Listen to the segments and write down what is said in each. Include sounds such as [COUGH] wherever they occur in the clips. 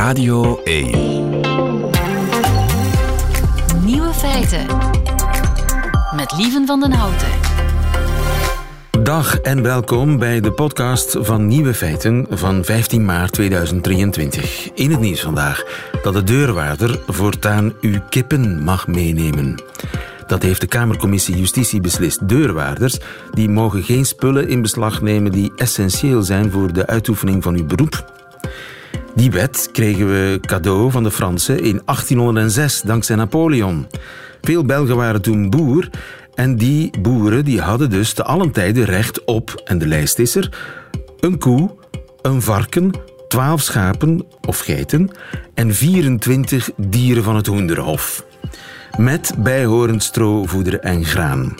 Radio 1. Nieuwe feiten. Met Lieven van den Houten. Dag en welkom bij de podcast van Nieuwe Feiten van 15 maart 2023. In het nieuws vandaag dat de deurwaarder voortaan uw kippen mag meenemen. Dat heeft de Kamercommissie Justitie beslist. Deurwaarders die mogen geen spullen in beslag nemen die essentieel zijn voor de uitoefening van uw beroep. Die wet kregen we cadeau van de Fransen in 1806 dankzij Napoleon. Veel Belgen waren toen boer en die boeren die hadden dus te allen tijde recht op, en de lijst is er, een koe, een varken, 12 schapen of geiten en 24 dieren van het hoenderhof met bijhorend stro, voeder en graan.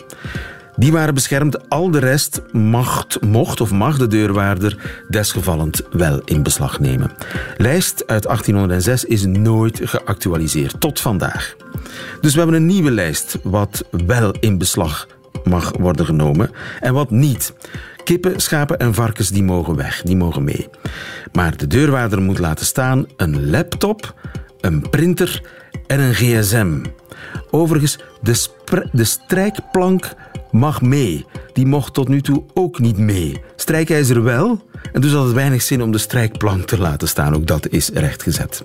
Die waren beschermd, al de rest macht, mocht of mag de deurwaarder desgevallend wel in beslag nemen. Lijst uit 1806 is nooit geactualiseerd, tot vandaag. Dus we hebben een nieuwe lijst wat wel in beslag mag worden genomen en wat niet. Kippen, schapen en varkens die mogen weg, die mogen mee. Maar de deurwaarder moet laten staan een laptop, een printer en een gsm. Overigens, de, de strijkplank mag mee. Die mocht tot nu toe ook niet mee. Strijkijzer wel, en dus had het weinig zin om de strijkplank te laten staan. Ook dat is rechtgezet.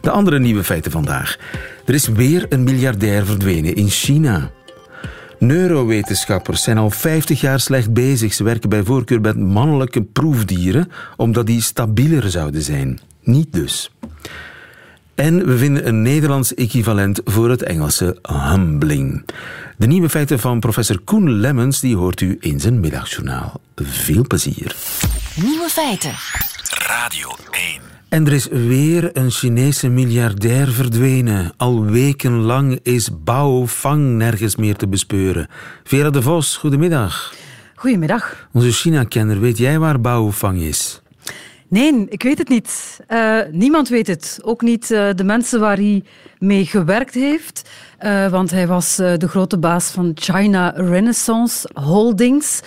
De andere nieuwe feiten vandaag. Er is weer een miljardair verdwenen in China. Neurowetenschappers zijn al 50 jaar slecht bezig. Ze werken bij voorkeur met mannelijke proefdieren, omdat die stabieler zouden zijn. Niet dus. En we vinden een Nederlands equivalent voor het Engelse humbling. De nieuwe feiten van professor Koen Lemmens die hoort u in zijn middagjournaal. Veel plezier. Nieuwe feiten. Radio 1. En er is weer een Chinese miljardair verdwenen. Al wekenlang is Bao Fang nergens meer te bespeuren. Vera de Vos, goedemiddag. Goedemiddag. Onze China-kenner, weet jij waar Bao Fang is? Nee, ik weet het niet. Uh, niemand weet het. Ook niet uh, de mensen waar hij mee gewerkt heeft. Uh, want hij was de grote baas van China Renaissance Holdings.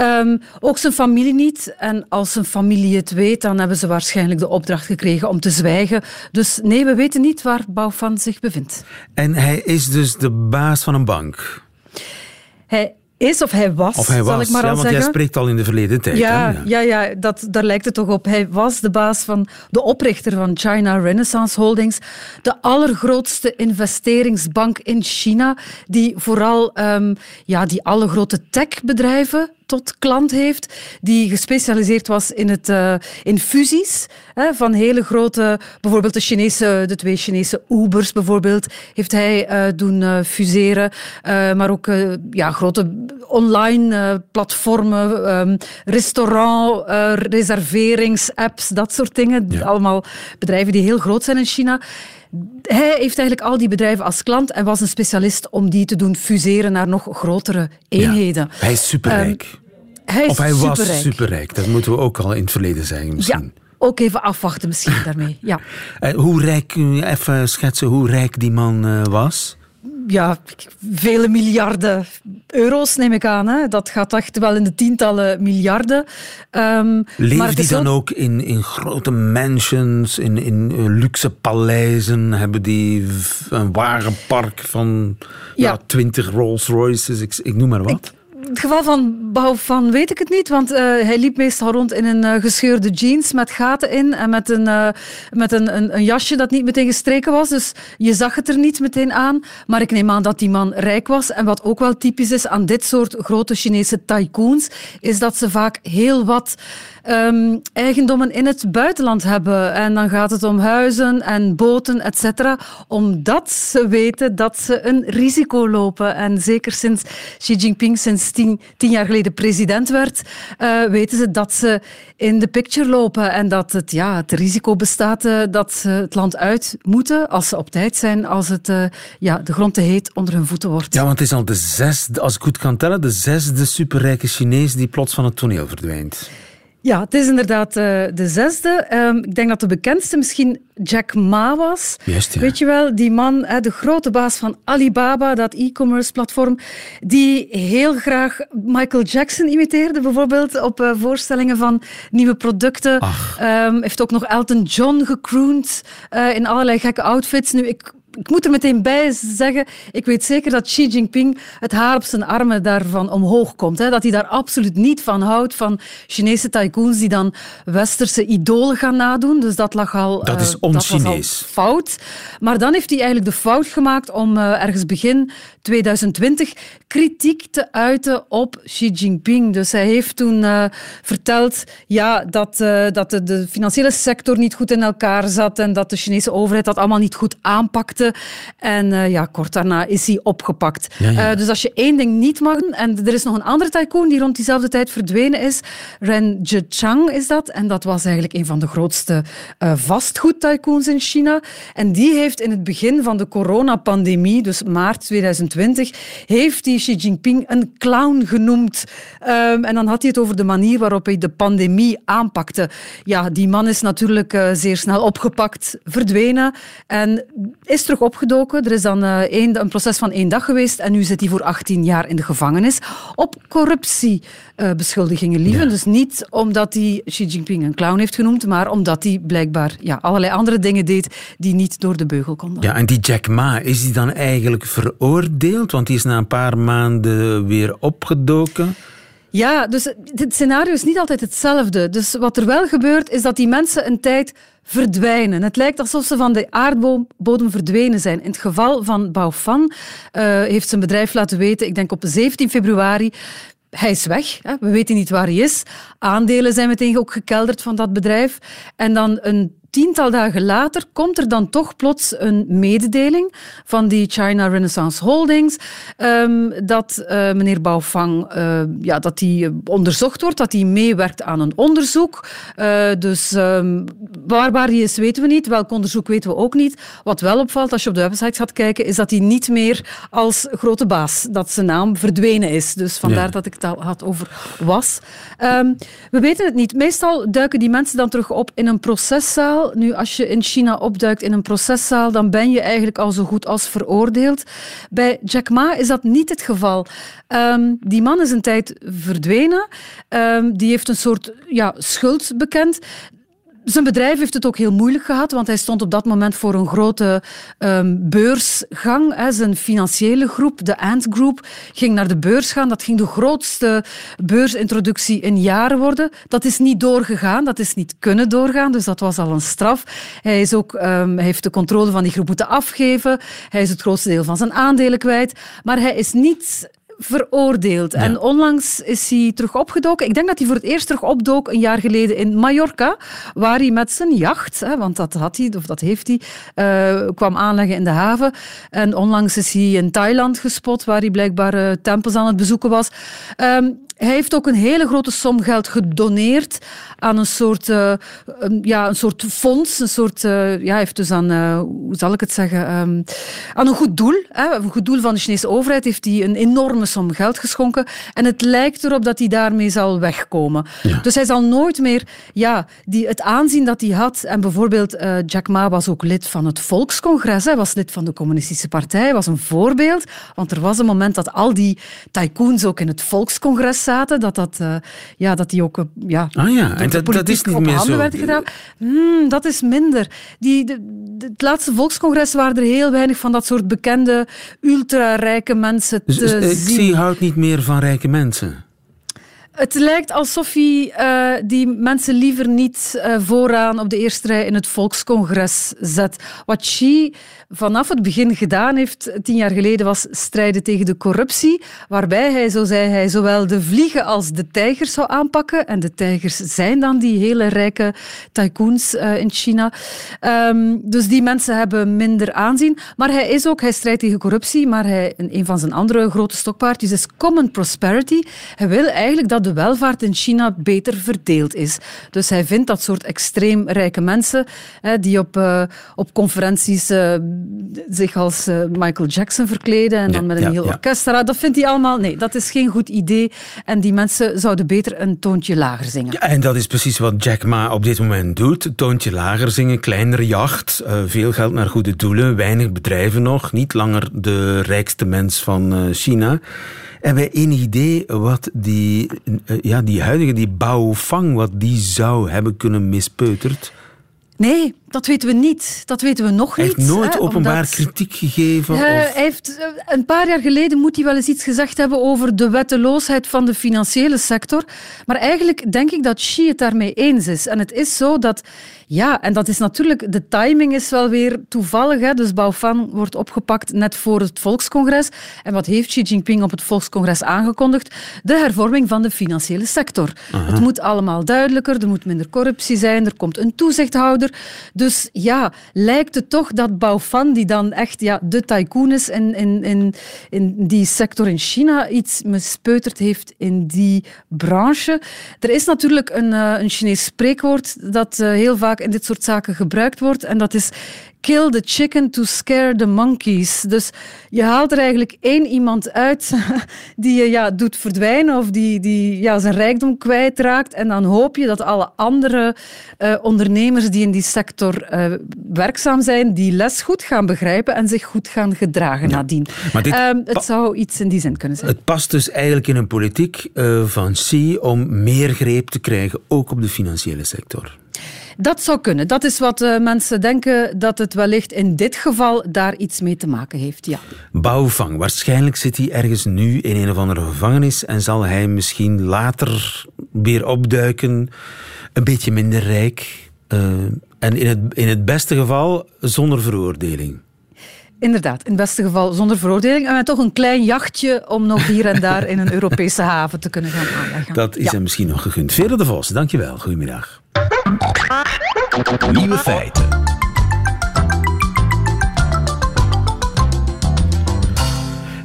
Um, ook zijn familie niet. En als zijn familie het weet, dan hebben ze waarschijnlijk de opdracht gekregen om te zwijgen. Dus nee, we weten niet waar Baofan zich bevindt. En hij is dus de baas van een bank? Hij is of hij was, of hij was. zal ik maar ja, al want zeggen. jij spreekt al in de verleden tijd. Ja, hè? ja. ja, dat, daar lijkt het toch op. Hij was de baas van de oprichter van China Renaissance Holdings, de allergrootste investeringsbank in China, die vooral um, ja, die alle grote techbedrijven tot klant heeft, die gespecialiseerd was in, het, uh, in fusies hè, van hele grote, bijvoorbeeld de, Chinese, de twee Chinese Ubers bijvoorbeeld, heeft hij uh, doen uh, fuseren, maar ook ja, grote online platformen, um, restaurant, reserveringsapps, dat soort dingen. Ja. Allemaal bedrijven die heel groot zijn in China. Hij heeft eigenlijk al die bedrijven als klant en was een specialist om die te doen fuseren naar nog grotere eenheden. Ja, hij is superrijk. Um, hij is of hij superrijk. was superrijk. Dat moeten we ook al in het verleden zijn misschien. Ja. Ook even afwachten misschien daarmee. Ja. [LAUGHS] En hoe rijk, even schetsen hoe rijk die man uh, was? Ja, vele miljarden euro's neem ik aan. Hè. Dat gaat echt wel in de tientallen miljarden. Um, Leeft maar die dan ook in, in grote mansions, in, in luxe paleizen? Hebben die een wagenpark van ja. twintig ja, Rolls Royces, ik, ik noem maar wat? Ik, het geval van Bouw van weet ik het niet, want uh, hij liep meestal rond in een uh, gescheurde jeans met gaten in en met, een, uh, met een, een, een, jasje dat niet meteen gestreken was. Dus je zag het er niet meteen aan. Maar ik neem aan dat die man rijk was. En wat ook wel typisch is aan dit soort grote Chinese tycoons, is dat ze vaak heel wat um, eigendommen in het buitenland hebben. En dan gaat het om huizen en boten, et cetera. Omdat ze weten dat ze een risico lopen. En zeker sinds Xi Jinping sinds tien, tien jaar geleden president werd, uh, weten ze dat ze in de picture lopen. En dat het, ja, het risico bestaat uh, dat ze het land uit moeten als ze op tijd zijn, als het, uh, ja, de grond te heet onder hun voeten wordt. Ja, want het is al de zesde, als ik goed kan tellen, de zesde superrijke Chinees die plots van het toneel verdwijnt. Ja, het is inderdaad uh, de zesde. Ehm, ik denk dat de bekendste misschien Jack Ma was. Juist, ja. Weet je wel, die man, hè, de grote baas van Alibaba, dat e-commerce platform, die heel graag Michael Jackson imiteerde, bijvoorbeeld op uh, voorstellingen van nieuwe producten. Um, heeft ook nog Elton John gecrooned uh, in allerlei gekke outfits. Nu, ik ik moet er meteen bij zeggen, ik weet zeker dat Xi Jinping het haar op zijn armen daarvan omhoog komt. Hè? Dat hij daar absoluut niet van houdt, van Chinese tycoons die dan westerse idolen gaan nadoen. Dus dat lag al, dat is. Uh, fout. Maar dan heeft hij eigenlijk de fout gemaakt om uh, ergens begin 2020 kritiek te uiten op Xi Jinping. Dus hij heeft toen uh, verteld ja, dat, dat de, de financiële sector niet goed in elkaar zat en dat de Chinese overheid dat allemaal niet goed aanpakte. En uh, ja, kort daarna is hij opgepakt. Ja, ja. Dus als je één ding niet mag, en er is nog een andere tycoon die rond diezelfde tijd verdwenen is, Ren Zhichang is dat, en dat was eigenlijk een van de grootste vastgoedtycoons in China. En die heeft in het begin van de coronapandemie, dus maart 2020, heeft die Xi Jinping een clown genoemd. Um, en dan had hij het over de manier waarop hij de pandemie aanpakte. Ja, die man is natuurlijk zeer snel opgepakt, verdwenen en is terug opgedoken. Er is dan uh, een, een, proces van één dag geweest en nu zit hij voor 18 jaar in de gevangenis op corruptiebeschuldigingen, uh, lieve. Ja. Dus niet omdat hij Xi Jinping een clown heeft genoemd, maar omdat hij blijkbaar ja, allerlei andere dingen deed die niet door de beugel konden. Ja, en die Jack Ma, is die dan eigenlijk veroordeeld? Want die is na een paar maanden weer opgedoken. Ja, dus het scenario is niet altijd hetzelfde. Dus wat er wel gebeurt, is dat die mensen een tijd verdwijnen. Het lijkt alsof ze van de aardbodem verdwenen zijn. In het geval van Baofan uh, heeft zijn bedrijf laten weten, ik denk op 17 februari, hij is weg. Hè. We weten niet waar hij is. Aandelen zijn meteen ook gekelderd van dat bedrijf. En dan een tiental dagen later komt er dan toch plots een mededeling van die China Renaissance Holdings um, dat uh, meneer Baofang uh, ja, dat die onderzocht wordt, dat hij meewerkt aan een onderzoek. Uh, dus um, waar, waar hij is, weten we niet. Welk onderzoek weten we ook niet. Wat wel opvalt als je op de website gaat kijken, is dat hij niet meer als grote baas, dat zijn naam verdwenen is. Dus vandaar ja. dat ik het al had over was. Um, we weten het niet. Meestal duiken die mensen dan terug op in een proceszaal nu, als je in China opduikt in een proceszaal, dan ben je eigenlijk al zo goed als veroordeeld. Bij Jack Ma is dat niet het geval. Um, die man is een tijd verdwenen. Um, die heeft een soort ja, schuld bekend. Zijn bedrijf heeft het ook heel moeilijk gehad, want hij stond op dat moment voor een grote um, beursgang. Hè. Zijn financiële groep, de Ant Group, ging naar de beurs gaan. Dat ging de grootste beursintroductie in jaren worden. Dat is niet doorgegaan, dat is niet kunnen doorgaan, dus dat was al een straf. Hij, is ook, um, hij heeft de controle van die groep moeten afgeven. Hij is het grootste deel van zijn aandelen kwijt. Maar hij is niet veroordeeld. Ja. En onlangs is hij terug opgedoken. Ik denk dat hij voor het eerst terug opdook een jaar geleden in Mallorca, waar hij met zijn jacht, hè, want dat had hij, of dat heeft hij, uh, kwam aanleggen in de haven. En onlangs is hij in Thailand gespot, waar hij blijkbaar uh, tempels aan het bezoeken was. Um, hij heeft ook een hele grote som geld gedoneerd aan een soort, uh, um, ja, een soort fonds. Een soort, uh, ja, hij heeft dus aan, uh, hoe zal ik het zeggen, um, aan een goed doel. Hè, een goed doel van de Chinese overheid heeft hij een enorme som geld geschonken. En het lijkt erop dat hij daarmee zal wegkomen. Ja. Dus hij zal nooit meer ja, die, het aanzien dat hij had. En bijvoorbeeld, Jack Ma was ook lid van het Volkscongres. Hij was lid van de Communistische Partij. was een voorbeeld. Want er was een moment dat al die tycoons ook in het Volkscongres zaten, dat, dat, uh, ja, dat die ook... Uh, ja, ah ja, en dat, dat is niet meer zo. Werd gedaan. Hmm, dat is minder. Die, de, de, het laatste volkscongres waren er heel weinig van dat soort bekende, ultra-rijke mensen te dus, zien. Ik zie houdt niet meer van rijke mensen. Het lijkt alsof hij uh, die mensen liever niet uh, vooraan op de eerste rij in het volkscongres zet. Wat Xi vanaf het begin gedaan heeft, tien jaar geleden, was strijden tegen de corruptie. Waarbij hij, zo zei hij, zowel de vliegen als de tijgers zou aanpakken. En de tijgers zijn dan die hele rijke tycoons uh, in China. Um, dus die mensen hebben minder aanzien. Maar hij is ook, hij strijdt tegen corruptie, maar hij, een van zijn andere grote stokpaardjes is common prosperity. Hij wil eigenlijk dat de welvaart in China beter verdeeld is. Dus hij vindt dat soort extreem rijke mensen, hè, die op, uh, op conferenties uh, zich als uh, Michael Jackson verkleden en dan met een ja, heel ja. orkest, dat vindt hij allemaal, nee, dat is geen goed idee. En die mensen zouden beter een toontje lager zingen. Ja, en dat is precies wat Jack Ma op dit moment doet. Toontje lager zingen, kleinere jacht, veel geld naar goede doelen, weinig bedrijven nog, niet langer de rijkste mens van China. Hebben wij een idee wat die, eh, ja, die huidige, die Baofang, wat die zou hebben kunnen mispeuterd? Nee, dat weten we niet. Dat weten we nog niet. Hij heeft nooit openbaar kritiek gegeven? Uh, Hij heeft, eh, een paar jaar geleden moet hij wel eens iets gezegd hebben over de wetteloosheid van de financiële sector. Maar eigenlijk denk ik dat Xi het daarmee eens is. En het is zo dat ja, en dat is natuurlijk, de timing is wel weer toevallig. Hè? Dus Baofan wordt opgepakt net voor het volkscongres. En wat heeft Xi Jinping op het volkscongres aangekondigd? De hervorming van de financiële sector. Het moet allemaal duidelijker, er moet minder corruptie zijn, er komt een toezichthouder. Dus ja, lijkt het toch dat Baofan, die dan echt ja, de tycoon is in, in, in, in die sector in China, iets mispeuterd heeft in die branche. Er is natuurlijk een, uh, een Chinees spreekwoord dat uh, heel vaak in dit soort zaken gebruikt wordt. En dat is kill the chicken to scare the monkeys. Dus je haalt er eigenlijk één iemand uit [LAUGHS] die je ja, doet verdwijnen of die, die ja, zijn rijkdom kwijtraakt. En dan hoop je dat alle andere uh, ondernemers die in die sector uh, werkzaam zijn, die les goed gaan begrijpen en zich goed gaan gedragen ja. nadien. Maar dit um, het zou iets in die zin kunnen zijn. Het past dus eigenlijk in een politiek uh, van Xi om meer greep te krijgen, ook op de financiële sector. Dat zou kunnen. Dat is wat uh, mensen denken dat het wellicht in dit geval daar iets mee te maken heeft. Ja. Bouwvang. Waarschijnlijk zit hij ergens nu in een of andere gevangenis en zal hij misschien later weer opduiken. Een beetje minder rijk. Uh, en in het, in het beste geval zonder veroordeling. Inderdaad, in het beste geval zonder veroordeling. En met toch een klein jachtje om nog hier en daar in een [LAUGHS] Europese haven te kunnen gaan aanleggen. Dat is ja. hem misschien nog gegund. Vere de Vos, dankjewel. Goedemiddag. Nieuwe feiten.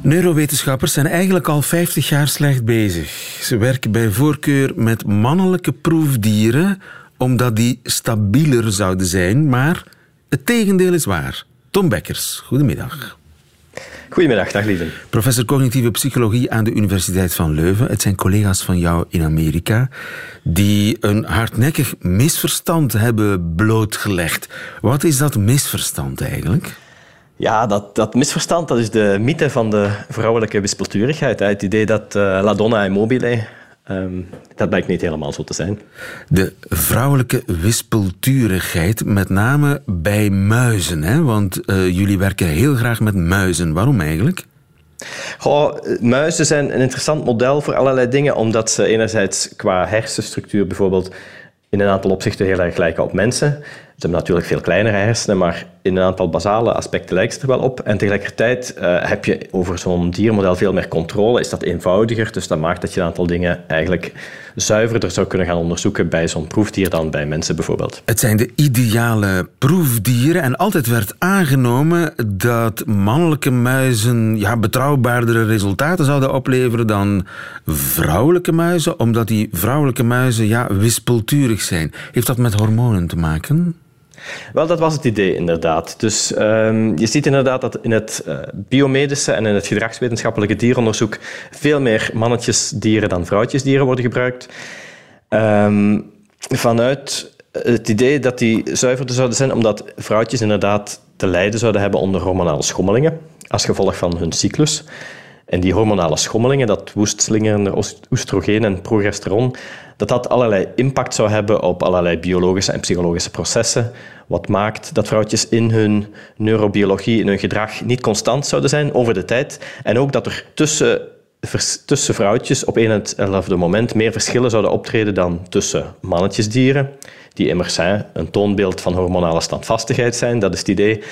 Neurowetenschappers zijn eigenlijk al 50 jaar slecht bezig. Ze werken bij voorkeur met mannelijke proefdieren omdat die stabieler zouden zijn, maar het tegendeel is waar. Tom Bekkers, goedemiddag. Goedemiddag, dag lieve. Professor cognitieve psychologie aan de Universiteit van Leuven. Het zijn collega's van jou in Amerika die een hardnekkig misverstand hebben blootgelegd. Wat is dat misverstand eigenlijk? Ja, dat, dat misverstand dat is de mythe van de vrouwelijke wispelturigheid. Het idee dat uh, La Donna Immobile Um, dat blijkt niet helemaal zo te zijn. De vrouwelijke wispelturigheid, met name bij muizen. Hè? Want uh, jullie werken heel graag met muizen. Waarom eigenlijk? Goh, muizen zijn een interessant model voor allerlei dingen, omdat ze enerzijds qua hersenstructuur bijvoorbeeld in een aantal opzichten heel erg lijken op mensen. Ze hebben natuurlijk veel kleinere hersenen, maar in een aantal basale aspecten lijkt het er wel op. En tegelijkertijd uh, heb je over zo'n diermodel veel meer controle, is dat eenvoudiger. Dus dat maakt dat je een aantal dingen eigenlijk zuiverder zou kunnen gaan onderzoeken bij zo'n proefdier dan bij mensen bijvoorbeeld. Het zijn de ideale proefdieren en altijd werd aangenomen dat mannelijke muizen ja, betrouwbaardere resultaten zouden opleveren dan vrouwelijke muizen, omdat die vrouwelijke muizen ja, wispelturig zijn. Heeft dat met hormonen te maken? Wel, dat was het idee inderdaad. Dus um, je ziet inderdaad dat in het uh, biomedische en in het gedragswetenschappelijke dieronderzoek veel meer mannetjesdieren dan vrouwtjesdieren worden gebruikt. Um, vanuit het idee dat die zuiverder zouden zijn, omdat vrouwtjes inderdaad te lijden zouden hebben onder hormonale schommelingen als gevolg van hun cyclus. En die hormonale schommelingen, dat woestslingerende oestrogeen en progesteron, dat dat allerlei impact zou hebben op allerlei biologische en psychologische processen. Wat maakt dat vrouwtjes in hun neurobiologie, in hun gedrag niet constant zouden zijn over de tijd. En ook dat er tussen, tussen vrouwtjes op een en hetzelfde moment meer verschillen zouden optreden dan tussen mannetjesdieren die immers een toonbeeld van hormonale standvastigheid zijn. Dat is het idee.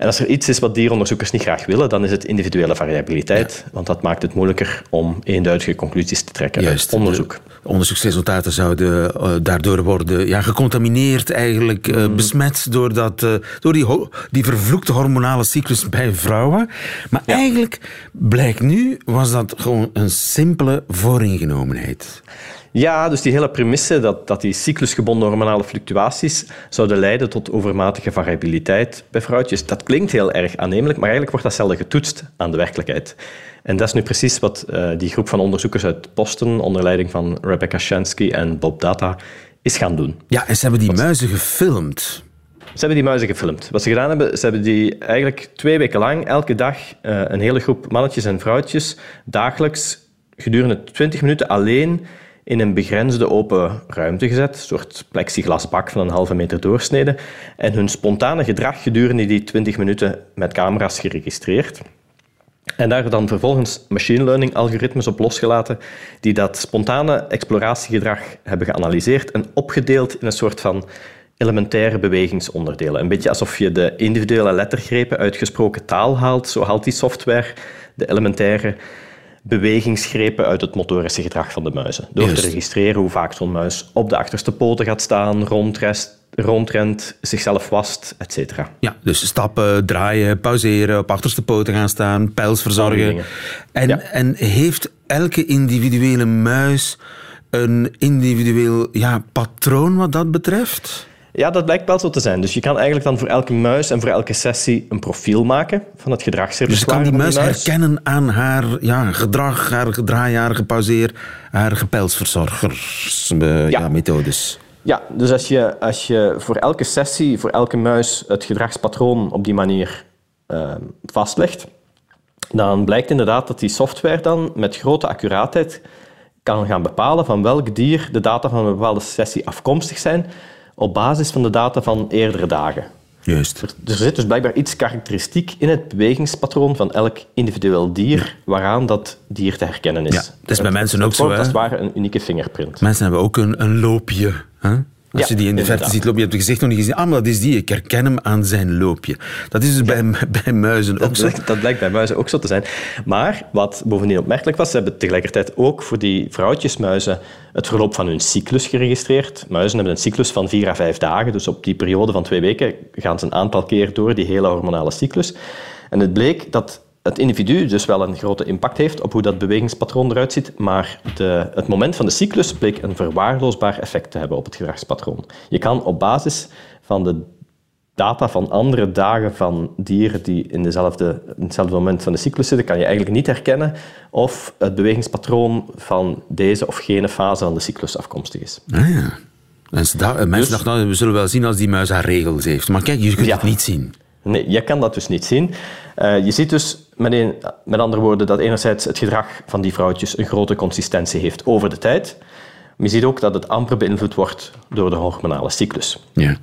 En als er iets is wat dieronderzoekers niet graag willen, dan is het individuele variabiliteit. Want dat maakt het moeilijker om eenduidige conclusies te trekken Juist, uit onderzoek. De onderzoeksresultaten zouden uh, daardoor worden ja, gecontamineerd, eigenlijk uh, mm. besmet door, dat, uh, door die, die vervloekte hormonale cyclus bij vrouwen. Maar ja. eigenlijk blijkt nu, was dat gewoon een simpele vooringenomenheid. Ja, dus die hele premisse dat, dat die cyclusgebonden hormonale fluctuaties zouden leiden tot overmatige variabiliteit bij vrouwtjes, dat klinkt heel erg aannemelijk, maar eigenlijk wordt dat zelden getoetst aan de werkelijkheid. En dat is nu precies wat uh, die groep van onderzoekers uit Boston, onder leiding van Rebecca Shansky en Bob Data, is gaan doen. Ja, en ze hebben die muizen gefilmd. Ze hebben die muizen gefilmd. Wat ze gedaan hebben, ze hebben die eigenlijk twee weken lang, elke dag, uh, een hele groep mannetjes en vrouwtjes, dagelijks gedurende 20 minuten alleen in een begrensde open ruimte gezet, een soort plexiglasbak van een halve meter doorsnede, en hun spontane gedrag gedurende die 20 minuten met camera's geregistreerd. En daar dan vervolgens machine learning algoritmes op losgelaten die dat spontane exploratiegedrag hebben geanalyseerd en opgedeeld in een soort van elementaire bewegingsonderdelen. Een beetje alsof je de individuele lettergrepen uit gesproken taal haalt. Zo haalt die software de elementaire bewegingsgrepen uit het motorische gedrag van de muizen. Door te registreren hoe vaak zo'n muis op de achterste poten gaat staan, rondrest, rondrent, zichzelf wast, etc. Ja, dus stappen, draaien, pauzeren, op achterste poten gaan staan, pijls verzorgen. En, en heeft elke individuele muis een individueel ja, patroon wat dat betreft? Ja, dat blijkt wel zo te zijn. Dus je kan eigenlijk dan voor elke muis en voor elke sessie een profiel maken van het gedragsrepertoire. Dus je kan die muis, herkennen aan haar ja, gedrag, haar gedraai, haar gepauzeer, haar gepijlsverzorgersmethodes. Ja. methodes. Ja, dus als je, als je voor elke sessie, voor elke muis, het gedragspatroon op die manier uh, vastlegt, dan blijkt inderdaad dat die software dan met grote accuraatheid kan gaan bepalen van welk dier de data van een bepaalde sessie afkomstig zijn op basis van de data van eerdere dagen. Juist. Er, er zit dus blijkbaar iets karakteristiek in het bewegingspatroon van elk individueel dier waaraan dat dier te herkennen is. Ja, dat is bij mensen ook zo. Dat is het ware een unieke fingerprint. Mensen hebben ook een, een loopje. Hè? Als je die in de verte ziet lopen, je hebt het gezicht nog niet gezien. Ah, maar dat is die. Ik herken hem aan zijn loopje. Dat is dus bij, bij muizen ook zo. Dat blijkt bij muizen ook zo te zijn. Maar wat bovendien opmerkelijk was, ze hebben tegelijkertijd ook voor die vrouwtjesmuizen het verloop van hun cyclus geregistreerd. Muizen hebben een cyclus van vier à vijf dagen. Dus op die periode van twee weken gaan ze een aantal keer door die hele hormonale cyclus. En het bleek dat het individu dus wel een grote impact heeft op hoe dat bewegingspatroon eruit ziet, maar de, het moment van de cyclus bleek een verwaarloosbaar effect te hebben op het gedragspatroon. Je kan op basis van de data van andere dagen van dieren die in, dezelfde, in hetzelfde moment van de cyclus zitten, kan je eigenlijk niet herkennen of het bewegingspatroon van deze of gene fase van de cyclus afkomstig is. Ah ja. Mensen, mensen dus, dachten, nou, we zullen wel zien als die muis haar regels heeft. Maar kijk, je kunt het niet zien. Nee, je kan dat dus niet zien. Uh, je ziet dus met, een, met andere woorden dat enerzijds het gedrag van die vrouwtjes een grote consistentie heeft over de tijd. Maar je ziet ook dat het amper beïnvloed wordt door de hormonale cyclus. Ja.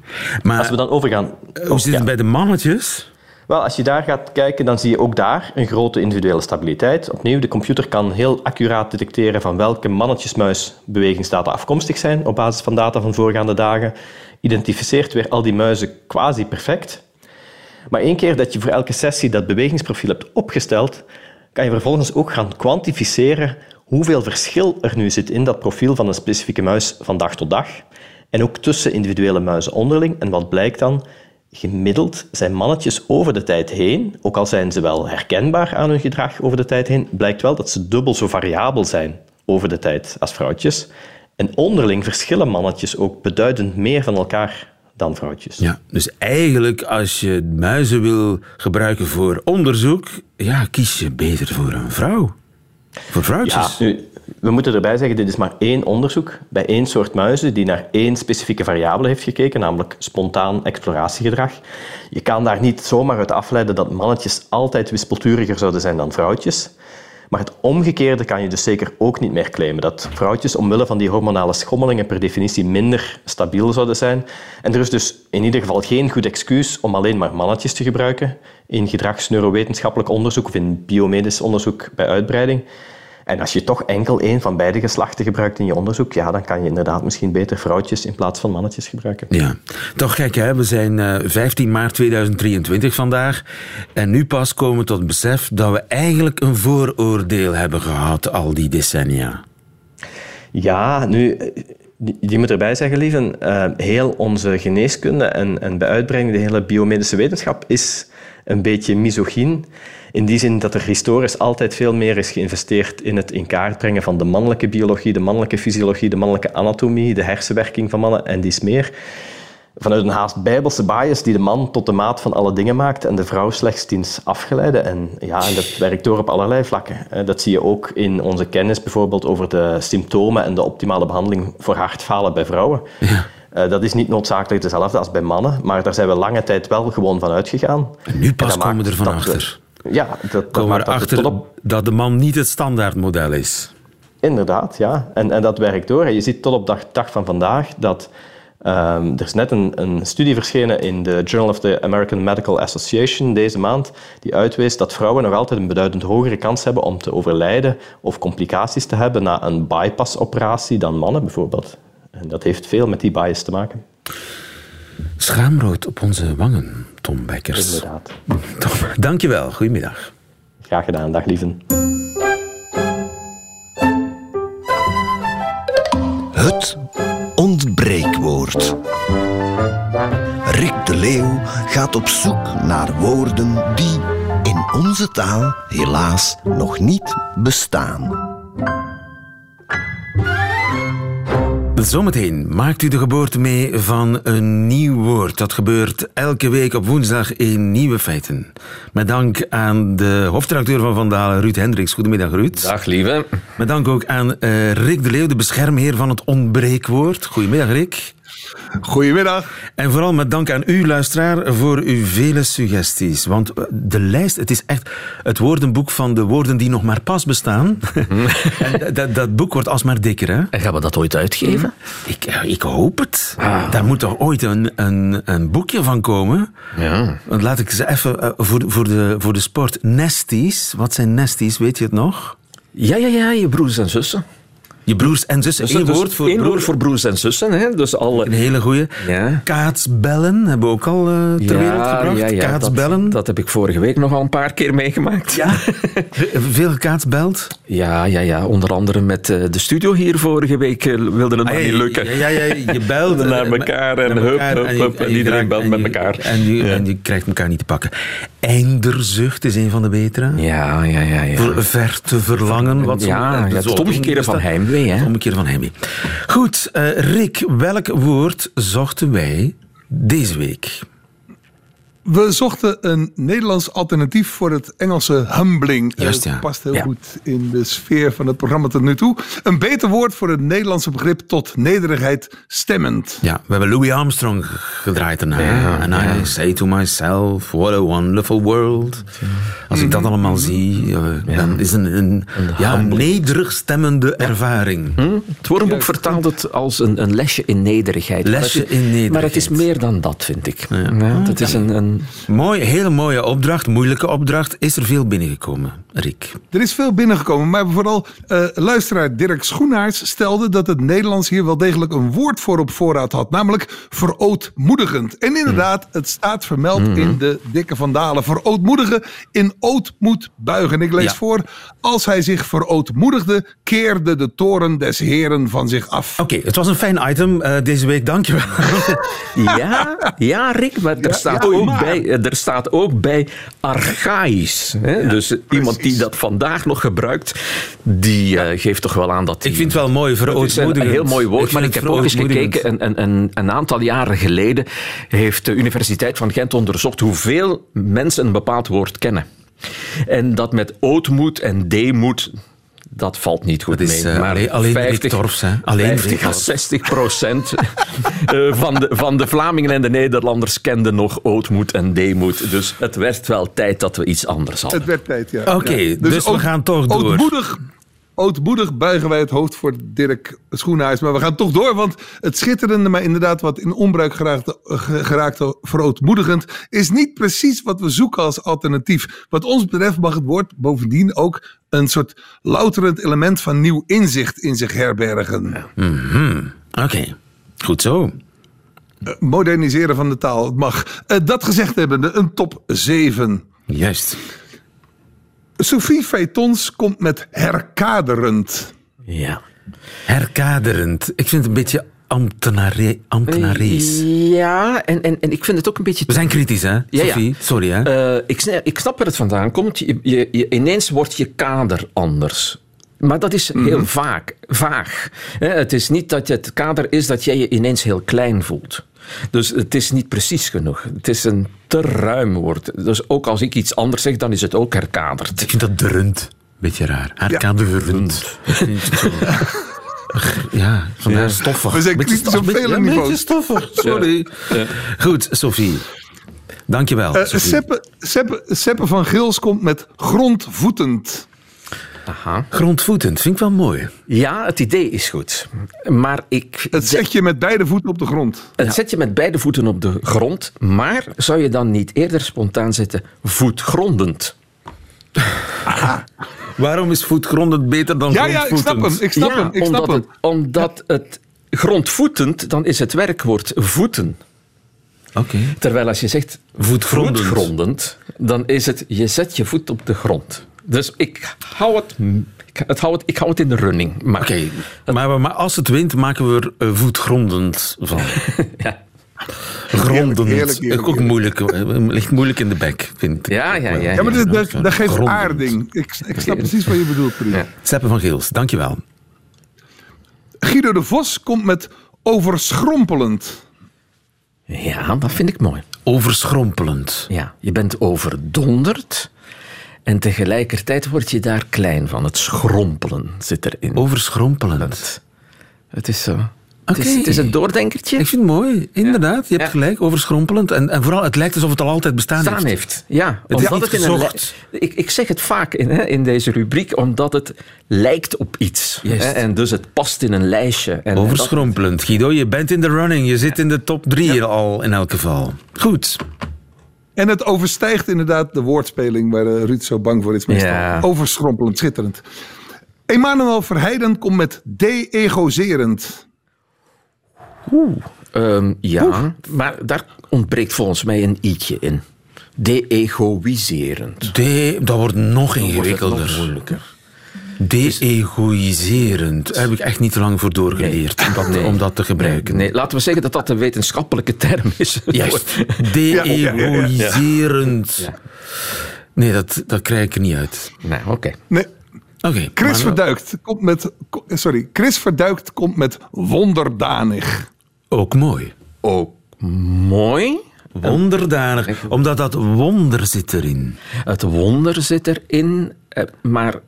Maar als we dan overgaan... Eh, hoe zit het bij de mannetjes? Wel, als je daar gaat kijken, dan zie je ook daar een grote individuele stabiliteit. Opnieuw, de computer kan heel accuraat detecteren van welke mannetjesmuis bewegingsdata afkomstig zijn op basis van data van voorgaande dagen. Identificeert weer al die muizen quasi perfect. Maar één keer dat je voor elke sessie dat bewegingsprofiel hebt opgesteld, kan je vervolgens ook gaan kwantificeren hoeveel verschil er nu zit in dat profiel van een specifieke muis van dag tot dag. En ook tussen individuele muizen onderling. En wat blijkt dan? Gemiddeld zijn mannetjes over de tijd heen, ook al zijn ze wel herkenbaar aan hun gedrag over de tijd heen, blijkt wel dat ze dubbel zo variabel zijn over de tijd als vrouwtjes. En onderling verschillen mannetjes ook beduidend meer van elkaar dan vrouwtjes. Ja, dus eigenlijk als je muizen wil gebruiken voor onderzoek, ja, kies je beter voor een vrouw. Voor vrouwtjes. Ja, nu, we moeten erbij zeggen, dit is maar één onderzoek bij één soort muizen die naar één specifieke variabele heeft gekeken, namelijk spontaan exploratiegedrag. Je kan daar niet zomaar uit afleiden dat mannetjes altijd wispelturiger zouden zijn dan vrouwtjes. Maar het omgekeerde kan je dus zeker ook niet meer claimen. Dat vrouwtjes omwille van die hormonale schommelingen per definitie minder stabiel zouden zijn. En er is dus in ieder geval geen goed excuus om alleen maar mannetjes te gebruiken in gedragsneurowetenschappelijk onderzoek of in biomedisch onderzoek bij uitbreiding. En als je toch enkel één van beide geslachten gebruikt in je onderzoek, ja, dan kan je inderdaad misschien beter vrouwtjes in plaats van mannetjes gebruiken. Ja, toch gek hè, we zijn uh, eh, 15 maart 2023 vandaag en nu pas komen we tot het besef dat we eigenlijk een vooroordeel hebben gehad al die decennia. Ja, nu, je moet erbij zeggen, lieve, uh, heel onze geneeskunde en, en bij uitbreiding de hele biomedische wetenschap is een beetje misogyn. In die zin dat er historisch altijd veel meer is geïnvesteerd in het in kaart brengen van de mannelijke biologie, de mannelijke fysiologie, de mannelijke anatomie, de hersenwerking van mannen en dies meer. Vanuit een haast bijbelse bias die de man tot de maat van alle dingen maakt en de vrouw slechts diens afgeleide. En, ja, en dat werkt door op allerlei vlakken. Dat zie je ook in onze kennis bijvoorbeeld over de symptomen en de optimale behandeling voor hartfalen bij vrouwen. Ja. Eh, dat is niet noodzakelijk hetzelfde als bij mannen, maar daar zijn we lange tijd wel gewoon van uitgegaan. En nu pas komen we ervan achter. Ja, dat, komen dat erachter dat, dat de man niet het standaardmodel is. Inderdaad, ja. En, en dat werkt door. En je ziet tot op de dag van vandaag dat Um, er is net een, een, studie verschenen in de Journal of the American Medical Association deze maand, die uitwees dat vrouwen nog altijd een beduidend hogere kans hebben om te overlijden of complicaties te hebben na een bypassoperatie dan mannen bijvoorbeeld. En dat heeft veel met die bias te maken. Schaamrood op onze wangen, Tom Bekkers. Inderdaad. [LAUGHS] Tom, dankjewel. Goedemiddag. Graag gedaan. Dag, lieven. Het ontbreekwoord. Rick de Leeuw gaat op zoek naar woorden die in onze taal helaas nog niet bestaan. Zometeen maakt u de geboorte mee van een nieuw woord. Dat gebeurt elke week op woensdag in Nieuwe Feiten. Met dank aan de hoofdredacteur van Vandalen, Ruud Hendricks. Goedemiddag, Ruud. Dag, lieve. Met dank ook aan uh, Rick de Leeuw, de beschermheer van het ontbreekwoord. Goedemiddag, Rick. Goedemiddag. En vooral met dank aan u, luisteraar, voor uw vele suggesties. Want eh, de lijst, het is echt het woordenboek van de woorden die nog maar pas bestaan. [LAUGHS] en dat, dat, boek wordt alsmaar dikker, hè? En gaan we dat ooit uitgeven? Ik, eh, ik hoop het. Ah. Daar moet toch ooit een, een, een boekje van komen? Ja. Want laat ik ze even uh, voor, voor, de, voor de sport. Nesties, wat zijn nesties, weet je het nog? Ja, ja, ja, je broers en zussen. Je broers en zussen. Dus, Eén dus woord voor, broer. woord voor broers en zussen. Hè? Dus alle... Een hele goeie. Ja. Kaatsbellen hebben we ook al uh, ter ja, wereld gebracht. Ja, ja, Kaatsbellen. Dat, dat, heb ik vorige week nog al een paar keer meegemaakt. Ja. [LAUGHS] Veel gekaatsbeld? Ja, ja, ja, onder andere met uh, de studio hier vorige week uh, wilde het ah, niet lukken. Ja, ja, ja, je [LAUGHS] belde naar elkaar en hup, hup, hup. En, iedereen belt met elkaar. En je, en je krijgt elkaar niet te pakken. Einderzucht is een van de betere. Ja, ja, ja. ja. Ver te verlangen. Wat ja, ja, het omgekeerde van heimwee. Hè? Het omgekeerde van heimwee. Goed, uh, Rick, welk woord zochten wij deze week? We zochten een Nederlands alternatief voor het Engelse humbling. Juist, ja. Dat past heel goed in de sfeer van het programma tot nu toe. Een beter woord voor het Nederlandse begrip tot nederigheid stemmend. Ja, we hebben Louis Armstrong gedraaid daarna. Ja, And ja. I say to myself, what a wonderful world. Als ik dat mhm. allemaal zie, eh, dan is het een, een, ja, een nederig stemmende ervaring. Hm? Het woordenboek vertaalt het als een, een lesje in nederigheid. Lesje in nederigheid. Maar het is meer dan dat, vind ik. Ja. het is een, een Mooi, hele mooie opdracht, moeilijke opdracht. Is er veel binnengekomen, Rick? Er is veel binnengekomen, maar vooral uh, luisteraar Dirk Schoenaerts stelde dat het Nederlands hier wel degelijk een woord voor op voorraad had, namelijk verootmoedigend. En inderdaad, het staat vermeld mm-hmm. in de dikke vandalen. Verootmoedigen in ootmoed buigen. Ik lees voor, als hij zich verootmoedigde, keerde de toren des heren van zich af. Oké, het was een fijn item uh, deze week, dankjewel. [LAUGHS] ja, ja, Rick, maar er staat ja, ook bij eh, er staat ook bij archaïs. Hè? dus iemand die dat vandaag nog gebruikt, die uh, geeft toch wel aan dat Ik vind het wel mooi, verootmoedigend. een heel mooi woord, ik maar ik heb ook eens gekeken. Een, een, een, aantal jaren geleden heeft de Universiteit van Gent onderzocht hoeveel mensen een bepaald woord kennen. En dat met ootmoed en deemoed dat valt niet goed is, mee. Uh, maar alleen, alleen 50, Torfs, hè? Alleen 50 à 60 procent [LAUGHS] eh, van, de, van de Vlamingen en de Nederlanders kenden nog ootmoed en deemoed. Dus het werd wel tijd dat we iets anders hadden. Het werd tijd, ja. Oké, okay, dus, dus we gaan toch door. Ootmoedig ootmoedig buigen wij het hoofd voor Dirk Schoenhuis. Maar we gaan toch door, want het schitterende, maar inderdaad wat in onbruik geraakte, geraakte verootmoedigend, is niet precies wat we zoeken als alternatief. Wat ons betreft mag het woord bovendien ook een soort louterend element van nieuw inzicht in zich herbergen. Ja. Mm Oké, goed zo. Uh, moderniseren van de taal, het mag. Uh, dat gezegd hebbende, een top 7. Juist. Sophie Feitons komt met herkaderend. Ja. Herkaderend. Ik vind het een beetje ambtenare. Ja, en, en, en ik vind het ook een beetje... We zijn kritisch, hè, Sophie? Sorry, hè? Uh, ik, ik snap waar het vandaan komt. Je, je, je, ineens wordt je kader anders. Maar dat is heel mm vaak, vaag. Het is niet dat het kader is dat jij je ineens heel klein voelt. Dus het is niet precies genoeg. Het is een te ruim woord. Dus ook als ik iets anders zeg, dan is het ook herkaderd. Ik vind dat drunt. Beetje raar. Herkaderend. Ja. [LAUGHS] ja, vandaar ja. stoffig. We zijn kritisch op vele niveaus. stoffig, sorry. Ja. Goed, Sophie. Dankjewel, uh, Seppe, Seppe, Seppe van Gils komt met grondvoetend. Aha. Grondvoetend, vind ik wel mooi. Ja, het idee is goed. Maar ik... Het zet je met beide voeten op de grond. Het zet je met beide voeten op de grond, maar zou je dan niet eerder spontaan zetten voetgrondend? Aha. Waarom is voetgrondend beter dan ja, grondvoetend? Ja, ik snap hem. Ik snap hem. Ik omdat snap het, omdat het grondvoetend, dan is het werkwoord voeten. Oké. Terwijl als je zegt voetgrondend. voetgrondend, dan is het je zet je voet op de grond. Dus ik hou het, ik, het, hou het, ik hou het in de running. Oké, maar, maar, als het wint, maken we er voetgrondend van. [LAUGHS] ja. Grondend. Heerlijk, heerlijk, Ook moeilijk. Ligt moeilijk in de bek, vind ik. Ja, ja, ja. Ja, maar dat, dat, dat geeft aarding. Ik, ik snap precies wat je bedoelt, Ja. Seppe van Geels, dankjewel. Guido de Vos komt met overschrompelend. Ja, dat vind ik mooi. Overschrompelend. Ja, je bent overdonderd. En tegelijkertijd word je daar klein van. Het schrompelen zit erin. Overschrompelend. het is zo. Het, is, het, is, een doordenkertje. Ik vind het mooi, inderdaad. Je hebt gelijk, overschrompelend. En, en vooral, het lijkt alsof het al altijd bestaan, bestaan heeft. Ja, het omdat het in een ik, ik zeg het vaak in, hè, in deze rubriek, omdat het lijkt op iets. Hè, en dus het past in een lijstje. En, overschrompelend. Guido, je bent in de running. Je zit in de top drie al in elk geval. Goed. En het overstijgt inderdaad de woordspeling waar eh, Ruud zo bang voor is. Meestal. Overschrompelend, schitterend. Emanuel Verheiden komt met de-egoserend. Oeh, um, ja, maar daar ontbreekt volgens mij een i'tje in. De-egoïserend. De, dat wordt nog ingewikkelder. Nog moeilijker. De-egoïserend. Daar heb ik echt niet te lang voor doorgeleerd om, dat, om, dat, te gebruiken. Nee, laten we zeggen dat dat een wetenschappelijke term is. Juist. [LAUGHS] De-egoïserend. Nee, dat, dat krijg ik er niet uit. Nee, oké. Nee. Okay, Chris Verduikt komt met. Sorry, Chris Verduikt komt met wonderdanig. Ook mooi. Ook mooi. Wonderdanig, omdat dat wonder zit erin. Het wonder zit erin, eh, maar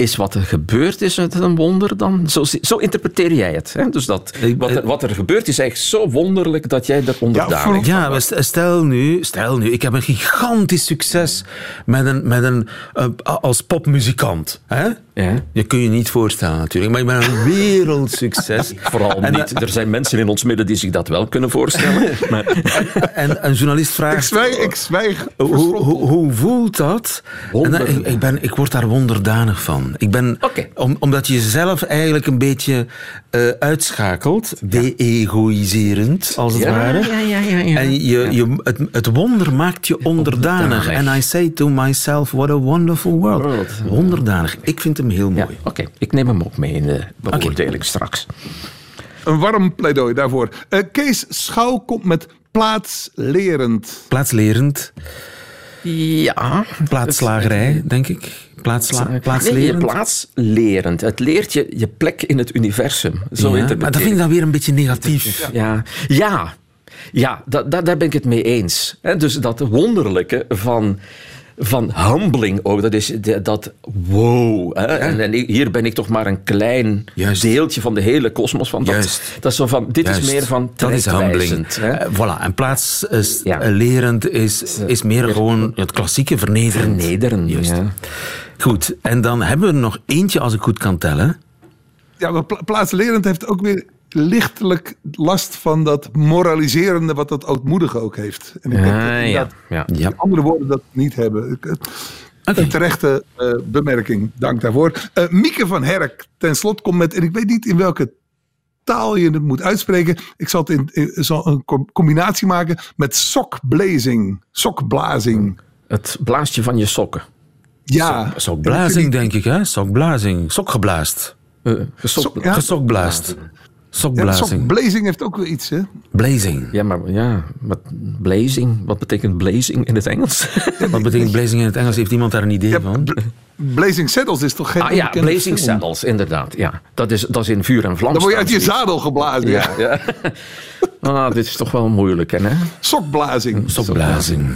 is wat er gebeurd is het een wonder dan? Zo, zo interpreteer jij het. Hè? Dus dat, wat, er, wat er gebeurt is eigenlijk zo wonderlijk dat jij er onderdaan Ja, ja stel nu, stel nu, ik heb een gigantisch succes met een, met een, uh, als popmuzikant. Hè? Ja. Je kun je niet voorstellen natuurlijk, maar ik ben een [LAUGHS] wereldsucces. [LAUGHS] Vooral niet. Er zijn mensen in ons midden die zich dat wel kunnen voorstellen. [LAUGHS] Maar... En een journalist vraagt... Ik zwijg. Ik zwijg hoe, hoe, hoe voelt dat? En dan, ik, ik, ben, ik word daar wonderdanig van. Ik ben, om, omdat je jezelf eigenlijk een beetje uh, uitschakelt, de-egoïserend, als het ware. Ja, ja, ja, en je, je, het, het wonder maakt je onderdanig. En I say to myself, what a wonderful world. world. Wonderdanig. Ik vind hem heel mooi. Oké, ik neem hem ook mee in de beoordeling straks. Een warm pleidooi daarvoor. Uh, Kees Schouw komt met plaatslerend. Plaatslerend. Ja. Plaatsslagerij, denk ik. Plaatsla plaatslerend? Nee, plaatslerend. Het leert je je plek in het universum. Zo ja, maar dat vind ik dan weer een beetje negatief. Ja, ja. ja dat, dat, daar ben ik het mee eens. Dus dat wonderlijke van van humbling ook. Dat is dat wow. Hè? En, hier ben ik toch maar een klein deeltje van de hele kosmos. Van dat, dat is zo van, dit is meer van Dat is humbling. Hè? Uh, voilà. En plaats is, ja. lerend is, is meer gewoon het klassieke vernederen. Vernederen, Juist. Goed, en dan hebben we er nog eentje als ik goed kan tellen. Ja, maar plaatslerend heeft ook weer lichtelijk last van dat moraliserende wat dat ootmoedige ook heeft. En ik denk dat, ja. Ja. andere woorden dat niet hebben. Een terechte uh, bemerking, dank daarvoor. Uh, Mieke van Herk, ten slot komt met, en ik weet niet in welke taal je het moet uitspreken. Ik zal, het in, in zal een combinatie maken met sokblazing. Sokblazing. Het blaasje van je sokken. Ja. Sokblazing, denk ik, hè? Sokblazing. Sokgeblaast. Uh, gesok, Sok, ja? Gesokblaast. Sokblazing. Ja, blazing heeft ook wel iets, hè? Blazing. Ja, maar ja, wat, blazing, wat betekent blazing in het Engels? [LAUGHS] wat betekent blazing in het Engels? Heeft iemand daar een idee van? Blazing Saddles is toch geen Ah ja, Blazing Saddles, inderdaad. Ja. Dat, is, dat is in vuur en vlam. Dan word je uit je zadel geblazen. Ja, ja. [LAUGHS] ah, dit is toch wel moeilijk, hè? Sokblazing. Sokblazing.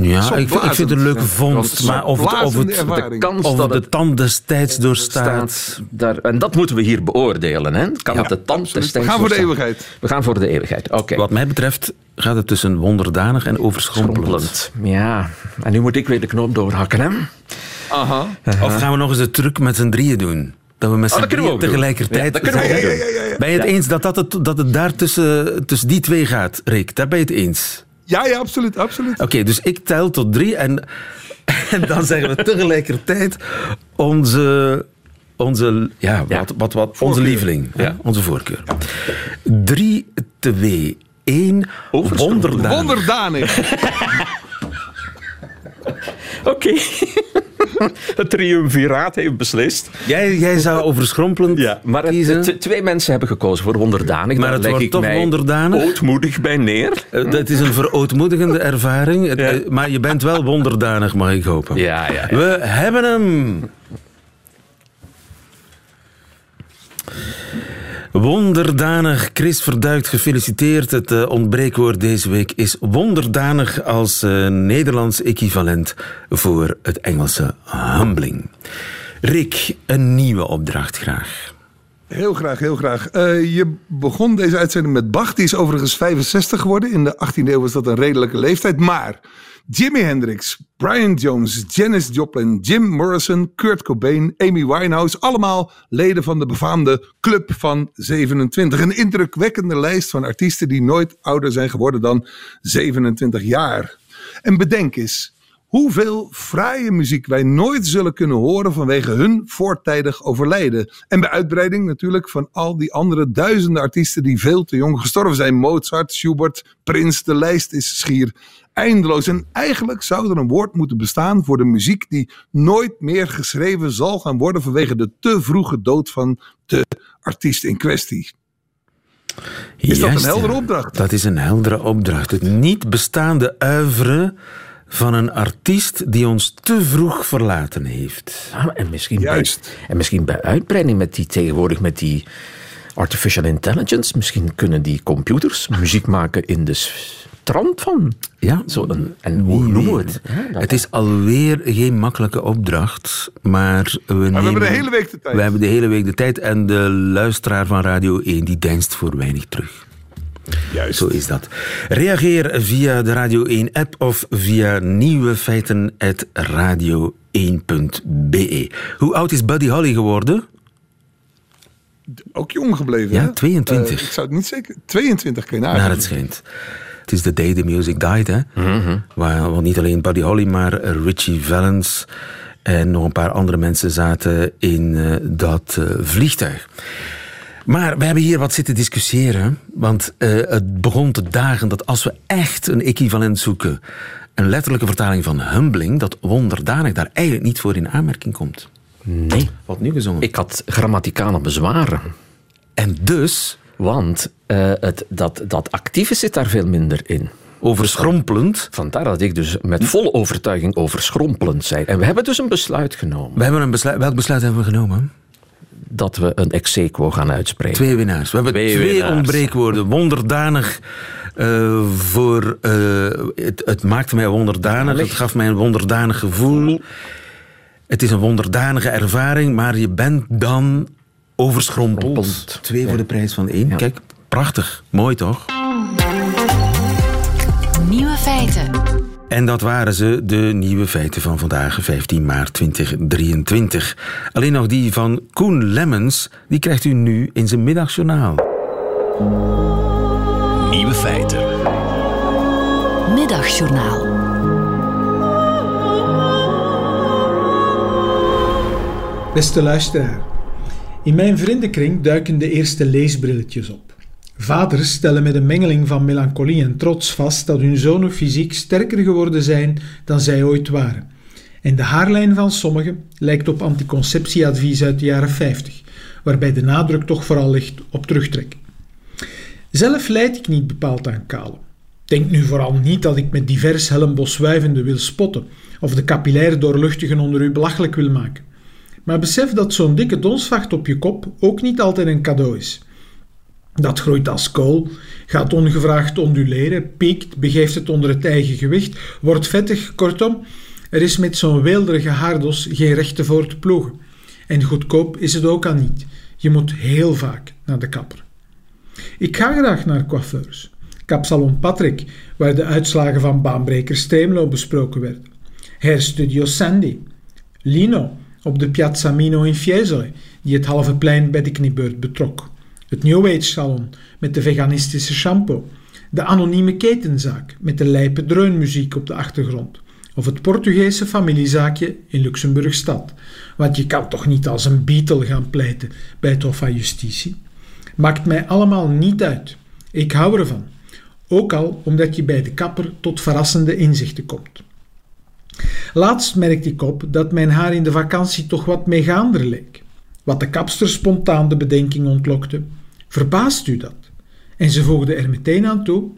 Ja, ik, ik, vind het een leuke vondst. Maar of het, of het de kans of dat de tand destijds doorstaat. Daar, en dat moeten we hier beoordelen. Hè? Kan ja, de tand destijds We gaan voor de eeuwigheid. We gaan voor de eeuwigheid, oké. Wat mij betreft gaat het tussen wonderdanig en overschrompelend. Ja, en nu moet ik weer de knoop doorhakken, hè? Aha. Of gaan we nog eens de truc met z'n drieën doen? Dat we met Oh, z'n drieën tegelijkertijd... Ja, dat kunnen we ook doen. Ben je het eens dat, dat, het, dat het daar tussen, tussen die twee gaat, Rick? Daar ben je het eens? Ja, ja, absoluut. absoluut. Oké, dus ik tel tot drie en, [LAUGHS] en dan zeggen we tegelijkertijd onze, onze, ja, Ja. Wat, wat, wat, onze lieveling, ja. onze voorkeur. Drie, twee, één. Wonderdanig. Wonderdanig. [LAUGHS] Oké. [LAUGHS] Het triumviraat heeft beslist. Jij, jij zou overschrompelend Maar het- kiezen. het- twee mensen hebben gekozen voor wonderdanig. Maar Daar het wordt toch wonderdanig? ootmoedig bij neer. Eh, Dat is een verootmoedigende ervaring. Ja. eh, Maar je bent wel wonderdanig, mag ik hopen. Ja, ja, ja. We hebben hem. Wonderdanig, Chris Verduikt, gefeliciteerd. Het eh, ontbreekwoord deze week is wonderdanig als eh, Nederlands equivalent voor het Engelse humbling. Rick, een nieuwe opdracht graag. Heel graag, heel graag. Eh, je begon deze uitzending met Bach. Die is overigens 65 geworden. In de 18e eeuw was dat een redelijke leeftijd. Maar Jimi Hendrix, Brian Jones, Janis Joplin, Jim Morrison, Kurt Cobain, Amy Winehouse. Allemaal leden van de befaamde Club van 27. Een indrukwekkende lijst van artiesten die nooit ouder zijn geworden dan 27 jaar. En bedenk eens, hoeveel fraaie muziek wij nooit zullen kunnen horen vanwege hun voortijdig overlijden. En bij uitbreiding natuurlijk van al die andere duizenden artiesten die veel te jong gestorven zijn. Mozart, Schubert, Prins, de lijst is schier eindeloos. En eigenlijk zou er een woord moeten bestaan voor de muziek die nooit meer geschreven zal gaan worden vanwege de te vroege dood van de artiest in kwestie. Is dat een heldere opdracht? Dat is een heldere opdracht. Het niet bestaande uivre van een artiest die ons te vroeg verlaten heeft. Ja, en, misschien Juist. Bij, en misschien bij uitbreiding met die tegenwoordig met die artificial intelligence. Misschien kunnen die computers muziek maken in de strand van. Ja, Zo een, en hoe noemen we het? Het is alweer geen makkelijke opdracht, maar we, Maar we nemen- hebben de hele week de tijd. We hebben de hele week de tijd en de luisteraar van Radio 1 die deinst voor weinig terug. Juist. Zo is dat. Reageer via de Radio 1-app of via nieuwefeiten.radio1.be. Hoe oud is Buddy Holly geworden? Ook jong gebleven. Ja, hè? 22. Eh, ik zou het niet zeker. 22 kun je Naar het schijnt. Het is the day the music died, hè? Waar, want niet alleen Buddy Holly, maar Richie Valens en nog een paar andere mensen zaten in eh, dat eh, vliegtuig. Maar we hebben hier wat zitten discussiëren, want eh, het begon te dagen dat als we echt een equivalent zoeken, een letterlijke vertaling van humbling, dat wonderdanig daar eigenlijk niet voor in aanmerking komt. Nee. Wat nu gezongen? Ik had grammaticale bezwaren. En dus, Want eh, het, dat, dat actieve zit daar veel minder in. overschrompelend, Vandaar dat ik dus met volle overtuiging overschrompelend zei. En we hebben dus een besluit genomen we hebben een besluit, welk besluit hebben we genomen? dat we een ex aequo gaan uitspreken. Twee winnaars. We hebben Twee twee, winnaars. ontbreekwoorden. Wonderdanig eh, voor... eh, het, het maakte mij wonderdanig. Het gaf mij een wonderdanig gevoel. Het is een wonderdanige ervaring, maar je bent dan overschrompeld. Schrompeld. Twee voor de prijs van één. Ja. Kijk, prachtig. Mooi toch? Nieuwe feiten. En dat waren ze, de nieuwe feiten van vandaag, 15 maart 2023. Alleen nog die van Koen Lemmens, die krijgt u nu in zijn middagjournaal. Nieuwe feiten. Middagjournaal. Beste luisteraar, in mijn vriendenkring duiken de eerste leesbrilletjes op. Vaders stellen met een mengeling van melancholie en trots vast dat hun zonen fysiek sterker geworden zijn dan zij ooit waren. En de haarlijn van sommigen lijkt op anticonceptieadvies uit de jaren 50, waarbij de nadruk toch vooral ligt op terugtrekken. Zelf leid ik niet bepaald aan kalen. Denk nu vooral niet dat ik met divers helmboswuivende wil spotten of de capillaire doorluchtigen onder u belachelijk wil maken. Maar besef dat zo'n dikke donsvacht op je kop ook niet altijd een cadeau is. Dat groeit als kool, gaat ongevraagd onduleren, piekt, begeeft het onder het eigen gewicht, wordt vettig, kortom, er is met zo'n weelderige haardos geen rechte voor te ploegen. En goedkoop is het ook al niet. Je moet heel vaak naar de kapper. Ik ga graag naar coiffeurs. Kapsalon Patrick, waar de uitslagen van baanbreker Stemelo besproken werden. Hairstudio Sandy. Lino, op de Piazza Mino in Fiesole, die het halve plein bij de kniebeurt betrok. Het New Age salon met de veganistische shampoo. De anonieme ketenzaak met de lijpe dreunmuziek op de achtergrond. Of het Portugese familiezaakje in Luxemburgstad. Want je kan toch niet als een Beatle gaan pleiten bij het Hof van Justitie? Maakt mij allemaal niet uit. Ik hou ervan. Ook al omdat je bij de kapper tot verrassende inzichten komt. Laatst merkte ik op dat mijn haar in de vakantie toch wat meegaander leek. Wat de kapster spontaan de bedenking ontlokte. Verbaast u dat? En ze voegde er meteen aan toe.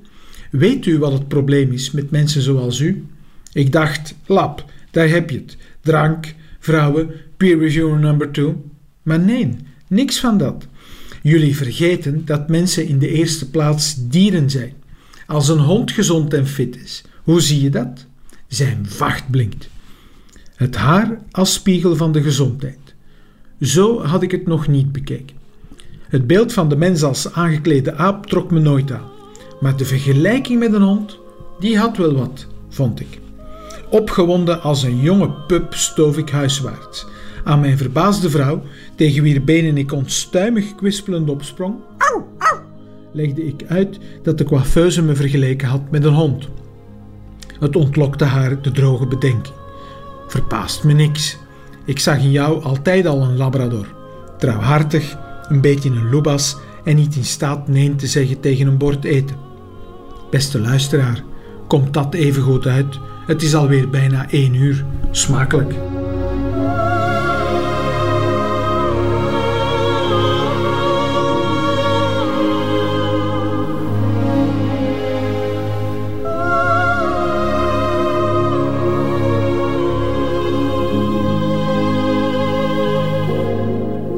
Weet u wat het probleem is met mensen zoals u? Ik dacht, lap, daar heb je het. Drank, vrouwen, peer reviewer number two. Maar nee, niks van dat. Jullie vergeten dat mensen in de eerste plaats dieren zijn. Als een hond gezond en fit is, hoe zie je dat? Zijn vacht blinkt. Het haar als spiegel van de gezondheid. Zo had ik het nog niet bekeken. Het beeld van de mens als aangeklede aap trok me nooit aan. Maar de vergelijking met een hond, die had wel wat, vond ik. Opgewonden als een jonge pup stoof ik huiswaarts. Aan mijn verbaasde vrouw, tegen wier benen ik onstuimig kwispelend opsprong, legde ik uit dat de coiffeuse me vergeleken had met een hond. Het ontlokte haar de droge bedenking. Verpaast me niks. Ik zag in jou altijd al een labrador. Trouwhartig, een beetje een loebas en niet in staat nee te zeggen tegen een bord eten. Beste luisteraar, komt dat even goed uit? Het is alweer bijna één uur. Smakelijk.